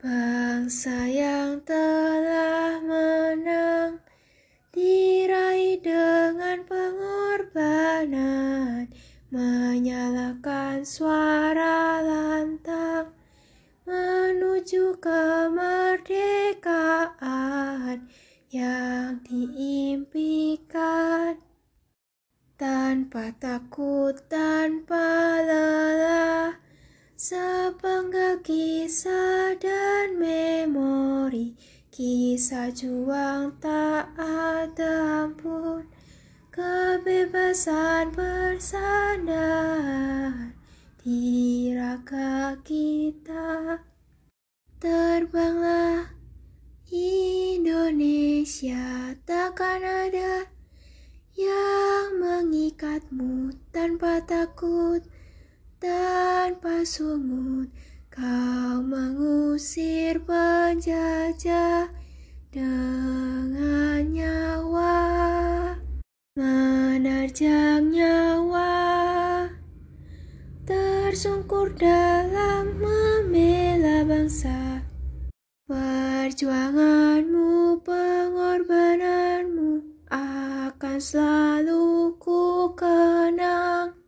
Bangsa yang telah menang diraih dengan pengorbanan, menyalakan suara lantang menuju kemerdekaan yang diimpikan. Tanpa takut, tanpa lelah, sepenggal kisah Kisah juang tak ada ampun Kebebasan bersandar di raga kita. Terbanglah Indonesia takkan ada yang mengikatmu tanpa takut tanpa sungut Kau mengusir penjajah dengan nyawa Menerjang nyawa Tersungkur dalam membela bangsa. Perjuanganmu, pengorbananmu akan selalu